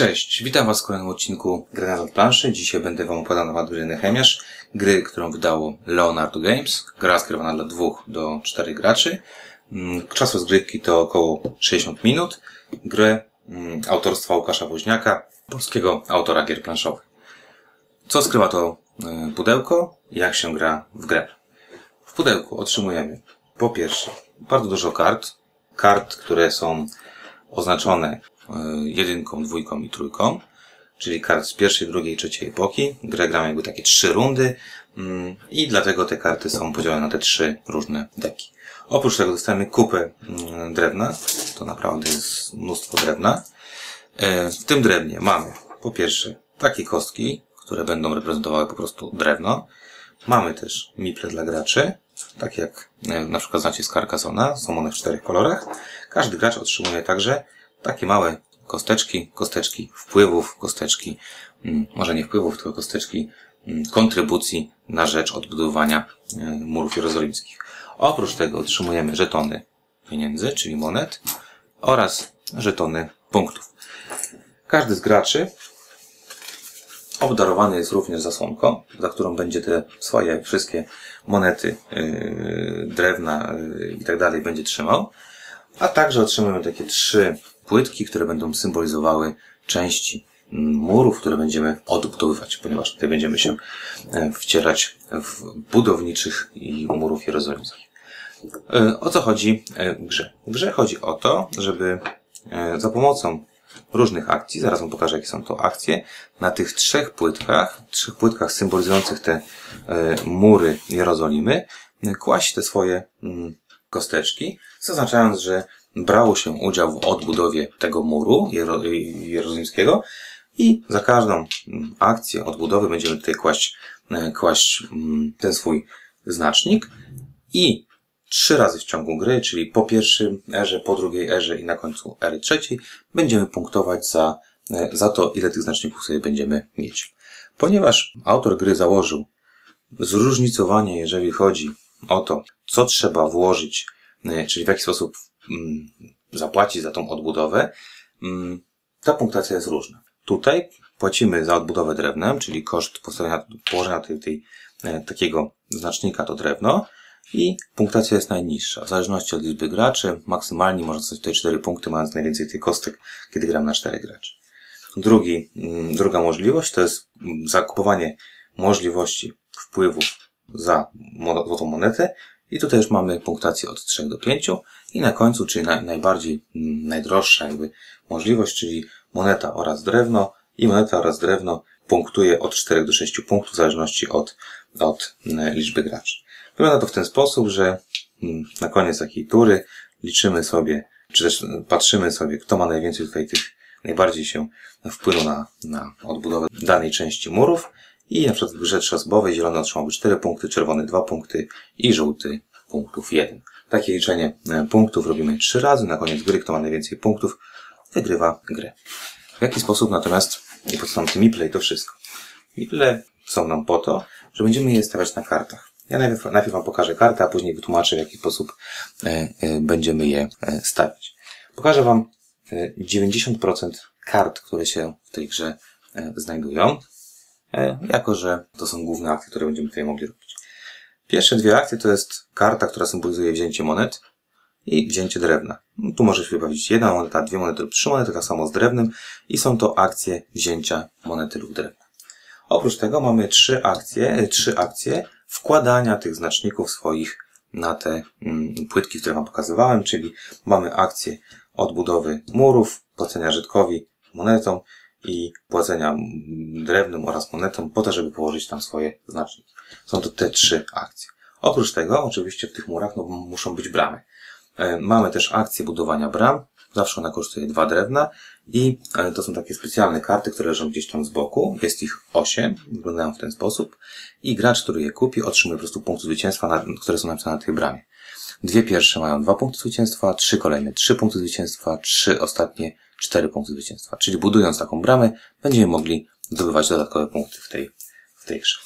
Cześć, witam Was w kolejnym odcinku Gry na planszy. Dzisiaj będę Wam opowiadał na gry Nehemiasz, gry, którą wydało Leonardo Games. Gra skierowana dla dwóch do czterech graczy. Mm, Czas rozgrywki to około 60 minut. Grę mm, autorstwa Łukasza Woźniaka, polskiego autora gier planszowych. Co skrywa to y, pudełko? Jak się gra w grę? W pudełku otrzymujemy po pierwsze bardzo dużo kart. Kart, które są oznaczone jedynką, dwójką i trójką, czyli kart z pierwszej, drugiej, trzeciej epoki. Grę gramy jakby takie trzy rundy mm, i dlatego te karty są podzielone na te trzy różne deki. Oprócz tego dostajemy kupę mm, drewna. To naprawdę jest mnóstwo drewna. E, W tym drewnie mamy po pierwsze takie kostki, które będą reprezentowały po prostu drewno. Mamy też miple dla graczy, tak jak e, na przykład znacie z Carcassona, są one w czterech kolorach. Każdy gracz otrzymuje także takie małe kosteczki, kosteczki wpływów, kosteczki, mm, może nie wpływów, tylko kosteczki mm, kontrybucji na rzecz odbudowania e, murów jerozolimskich. Oprócz tego otrzymujemy żetony pieniędzy, czyli monet oraz żetony punktów. Każdy z graczy obdarowany jest również zasłonką, za którą będzie te swoje wszystkie monety, yy, drewna yy, i tak dalej będzie trzymał. A także otrzymujemy takie trzy płytki, które będą symbolizowały części mm, murów, które będziemy odbudowywać, ponieważ tutaj będziemy się e, wcierać w budowniczych i murów jerozolimskich. E, O co chodzi e, w grze? W grze chodzi o to, żeby za pomocą różnych akcji, zaraz wam pokażę jakie są to akcje, na tych trzech płytkach, trzech płytkach symbolizujących te mury Jerozolimy, kłaść te swoje mm, kosteczki, zaznaczając, że brało się udział w odbudowie tego muru jero, jerozolimskiego i za każdą mm, akcję odbudowy będziemy tutaj kłaść, e, kłaść mm, ten swój znacznik i trzy razy w ciągu gry, czyli po pierwszym erze, po drugiej erze i na końcu ery trzeciej, będziemy punktować za, e, za to, ile tych znaczników sobie będziemy mieć. Ponieważ autor gry założył zróżnicowanie, jeżeli chodzi o to, co trzeba włożyć, e, czyli w jaki sposób mm, zapłacić za tą odbudowę, mm, ta punktacja jest różna. Tutaj płacimy za odbudowę drewnem, czyli koszt położenia tej, tej, e, takiego znacznika to drewno, i punktacja jest najniższa. W zależności od liczby graczy, maksymalnie można dostać tutaj 4 punkty, mając najwięcej tych kostek, kiedy gram na 4 graczy. Drugi, mm, druga możliwość to jest zakupowanie możliwości wpływów za złotą monetę i tutaj już mamy punktację od 3 do 5 i na końcu, czyli naj, najbardziej, mm, najdroższa jakby możliwość, czyli moneta oraz drewno i moneta oraz drewno punktuje od 4 do 6 punktów w zależności od, od mm, liczby graczy. Wygląda to w ten sposób, że mm, na koniec takiej tury liczymy sobie, czy też patrzymy sobie, kto ma najwięcej tutaj tych, najbardziej się wpłynął na, na odbudowę danej części murów i na przykład w grze trzyosobowej zielony otrzymałby 4 punkty, czerwony 2 punkty i żółty punktów 1. Takie liczenie e, punktów robimy 3 razy, na koniec gry, kto ma najwięcej punktów, wygrywa grę. W jaki sposób natomiast, i po co nam te miple i to wszystko? Miple są nam po to, że będziemy je stawiać na kartach. Ja najpierw, najpierw Wam pokażę kartę, a później wytłumaczę, w jaki sposób e, e, będziemy je stawiać. Pokażę Wam e, 90% kart, które się w tej grze znajdują, jako że to są główne akcje, które będziemy tutaj mogli robić. Pierwsze dwie akcje to jest karta, która symbolizuje wzięcie monet i wzięcie drewna. No, tu możesz wybawić jedna moneta, dwie monety lub trzy monety, tak samo z drewnem i są to akcje wzięcia monety lub drewna. Oprócz tego mamy trzy akcje, e, trzy akcje wkładania tych znaczników swoich na te mm, płytki, które Wam pokazywałem, czyli mamy akcję odbudowy murów, płacenia Żydkowi monetą i płacenia drewnem oraz monetą po to, żeby położyć tam swoje znaczniki. Są to te trzy akcje. Oprócz tego, oczywiście w tych murach no, muszą być bramy. E, Mamy też akcję budowania bram. Zawsze ona kosztuje dwa drewna i e, to są takie specjalne karty, które leżą gdzieś tam z boku. Jest ich osiem, wyglądają w ten sposób. I gracz, który je kupi, otrzymuje po prostu punkty zwycięstwa, które są napisane na tej bramie. Dwie pierwsze mają dwa punkty zwycięstwa, trzy kolejne trzy punkty zwycięstwa, trzy ostatnie cztery punkty zwycięstwa. Czyli budując taką bramę, będziemy mogli zdobywać dodatkowe punkty w tej, w tej grze.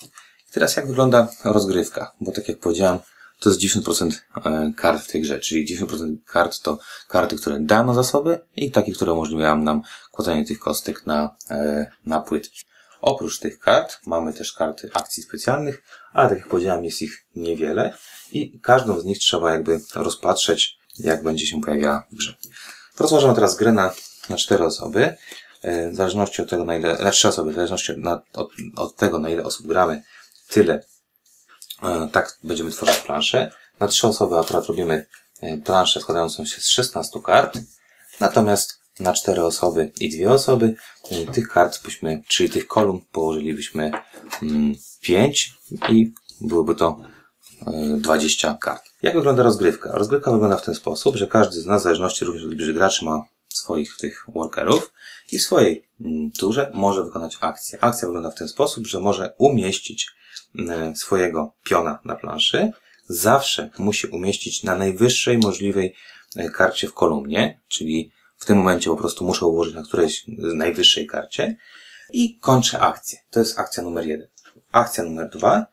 I teraz jak wygląda rozgrywka? Bo tak jak powiedziałem, to jest 90% e, kart w tej grze, czyli 90% kart to karty, które nam zasoby i takie, które umożliwiają nam kładzenie tych kostek na, e, na płytki. Oprócz tych kart mamy też karty akcji specjalnych, ale tak jak powiedziałem jest ich niewiele i każdą z nich trzeba jakby rozpatrzeć, jak będzie się pojawiała w grze. Rozłożymy teraz grę na, na cztery osoby. E, w zależności od tego, na ile, na trzy osoby, w zależności od, od, od tego, na ile osób gramy, tyle e, tak będziemy tworzyć planszę. Na trzy osoby akurat robimy e, planszę składającą się z 16 kart. Natomiast na cztery osoby i dwie osoby tych kart byśmy, czyli tych kolumn położylibyśmy mm, 5 i byłoby to 20 kart. Jak wygląda rozgrywka? Rozgrywka wygląda w ten sposób, że każdy z nas, w zależności również od liczby graczy, ma swoich tych workerów i w swojej mm, turze może wykonać akcję. Akcja wygląda w ten sposób, że może umieścić mm, swojego piona na planszy. Zawsze musi umieścić na najwyższej możliwej e, karcie w kolumnie, czyli w tym momencie po prostu muszę ułożyć na którejś najwyższej karcie i kończę akcję. To jest akcja numer jeden. Akcja numer dwa,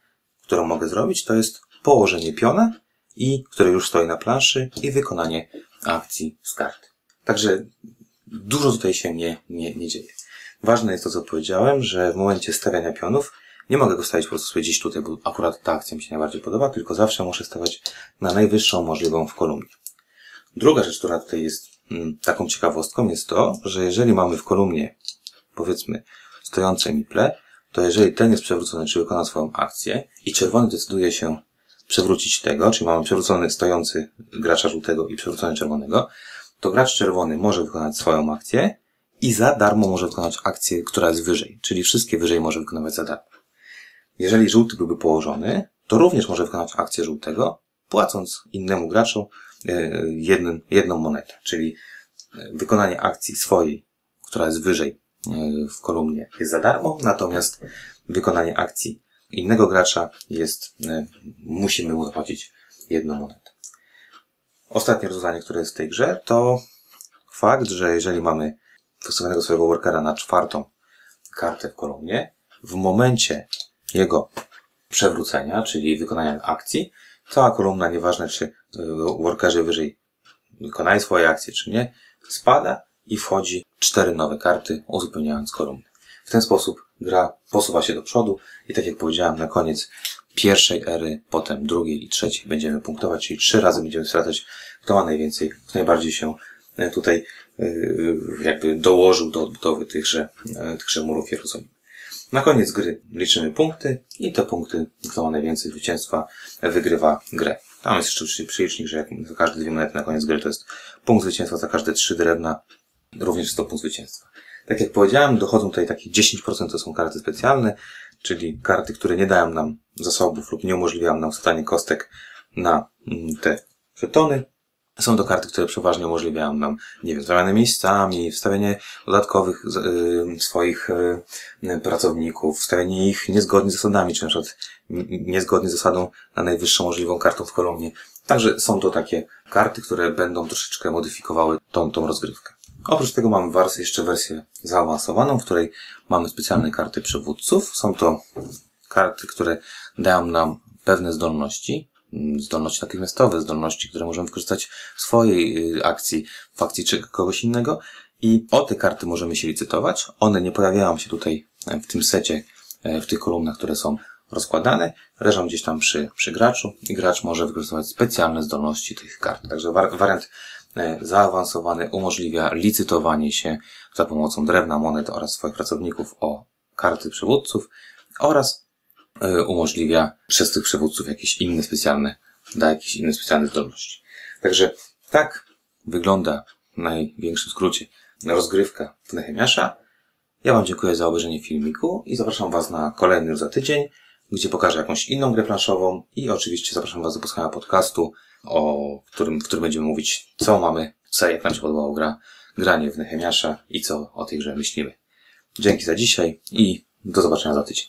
którą mogę zrobić, to jest położenie piona i które już stoi na planszy i wykonanie akcji z karty. Także dużo tutaj się nie, nie, nie dzieje. Ważne jest to, co powiedziałem, że w momencie stawiania pionów nie mogę go stawić po prostu gdzieś tutaj, bo akurat ta akcja mi się najbardziej podoba, tylko zawsze muszę stawiać na najwyższą możliwą w kolumnie. Druga rzecz, która tutaj jest mm, taką ciekawostką, jest to, że jeżeli mamy w kolumnie, powiedzmy, stojące miple, to jeżeli ten jest przewrócony, czy wykona swoją akcję i czerwony decyduje się przewrócić tego, czyli mamy przewrócony stojący gracza żółtego i przewrócony czerwonego, to gracz czerwony może wykonać swoją akcję i za darmo może wykonać akcję, która jest wyżej, czyli wszystkie wyżej może wykonywać za darmo. Jeżeli żółty byłby położony, to również może wykonać akcję żółtego, płacąc innemu graczu e, jednym, jedną monetę, czyli e, wykonanie akcji swojej, która jest wyżej e, w kolumnie jest za darmo, natomiast wykonanie akcji innego gracza jest, musimy mu zapłacić jedną monetę. Ostatnie rozwiązanie, które jest w tej grze, to fakt, że jeżeli mamy wystawionego swojego workera na czwartą kartę w kolumnie, w momencie jego przewrócenia, czyli wykonania akcji, cała kolumna, nieważne czy workerzy wyżej wykonają swoje akcje, czy nie, spada i wchodzi cztery nowe karty, uzupełniając kolumnę. W ten sposób gra posuwa się do przodu i tak jak powiedziałem, na koniec pierwszej ery, potem drugiej i trzeciej będziemy punktować, czyli trzy razy będziemy sprawdzać, kto ma najwięcej, kto najbardziej się e, tutaj e, jakby dołożył do odbudowy tychże, e, tychże murów Jerozolimy. Na koniec gry liczymy punkty i te punkty, kto ma najwięcej zwycięstwa, wygrywa grę. Tam jest jeszcze przylicznik, że jak za każde dwie monety na koniec gry to jest punkt zwycięstwa, za każde trzy drewna również jest to punkt zwycięstwa. Tak jak powiedziałem, dochodzą tutaj takie 10% to są karty specjalne, czyli karty, które nie dają nam zasobów lub nie umożliwiają nam wstanie kostek na mm, te żetony. Są to karty, które przeważnie umożliwiają nam, nie wiem, zamianę miejscami, wstawienie dodatkowych y, swoich y, pracowników, wstawienie ich niezgodnie z zasadami, czy na przykład niezgodnie z zasadą na najwyższą możliwą kartą w kolumnie. Także są to takie karty, które będą troszeczkę modyfikowały tą, tą rozgrywkę. Oprócz tego mamy wersję, jeszcze wersję zaawansowaną, w której mamy specjalne karty przywódców. Są to karty, które dają nam pewne zdolności, mm, zdolności natychmiastowe, zdolności, które możemy wykorzystać w swojej y, akcji, w akcji czy kogoś innego. I o te karty możemy się licytować. One nie pojawiają się tutaj e, w tym secie, e, w tych kolumnach, które są rozkładane, leżą gdzieś tam przy, przy graczu i gracz może wykorzystywać specjalne zdolności tych kart. Także wariant E, zaawansowany umożliwia licytowanie się za pomocą drewna, monet oraz swoich pracowników o karty przywódców oraz umożliwia przez tych przywódców jakieś inne specjalne, da jakieś inne specjalne zdolności. Także tak wygląda w największym skrócie rozgrywka Nehemiasza. Ja Wam dziękuję za obejrzenie filmiku i zapraszam Was na kolejny za tydzień, gdzie pokażę jakąś inną grę planszową i oczywiście zapraszam Was do posłuchania podcastu o którym, w którym będziemy mówić, co mamy, co, jak nam się gra, granie w Nehemiasza i co o tej grze myślimy. Dzięki za dzisiaj i do zobaczenia za tydzień.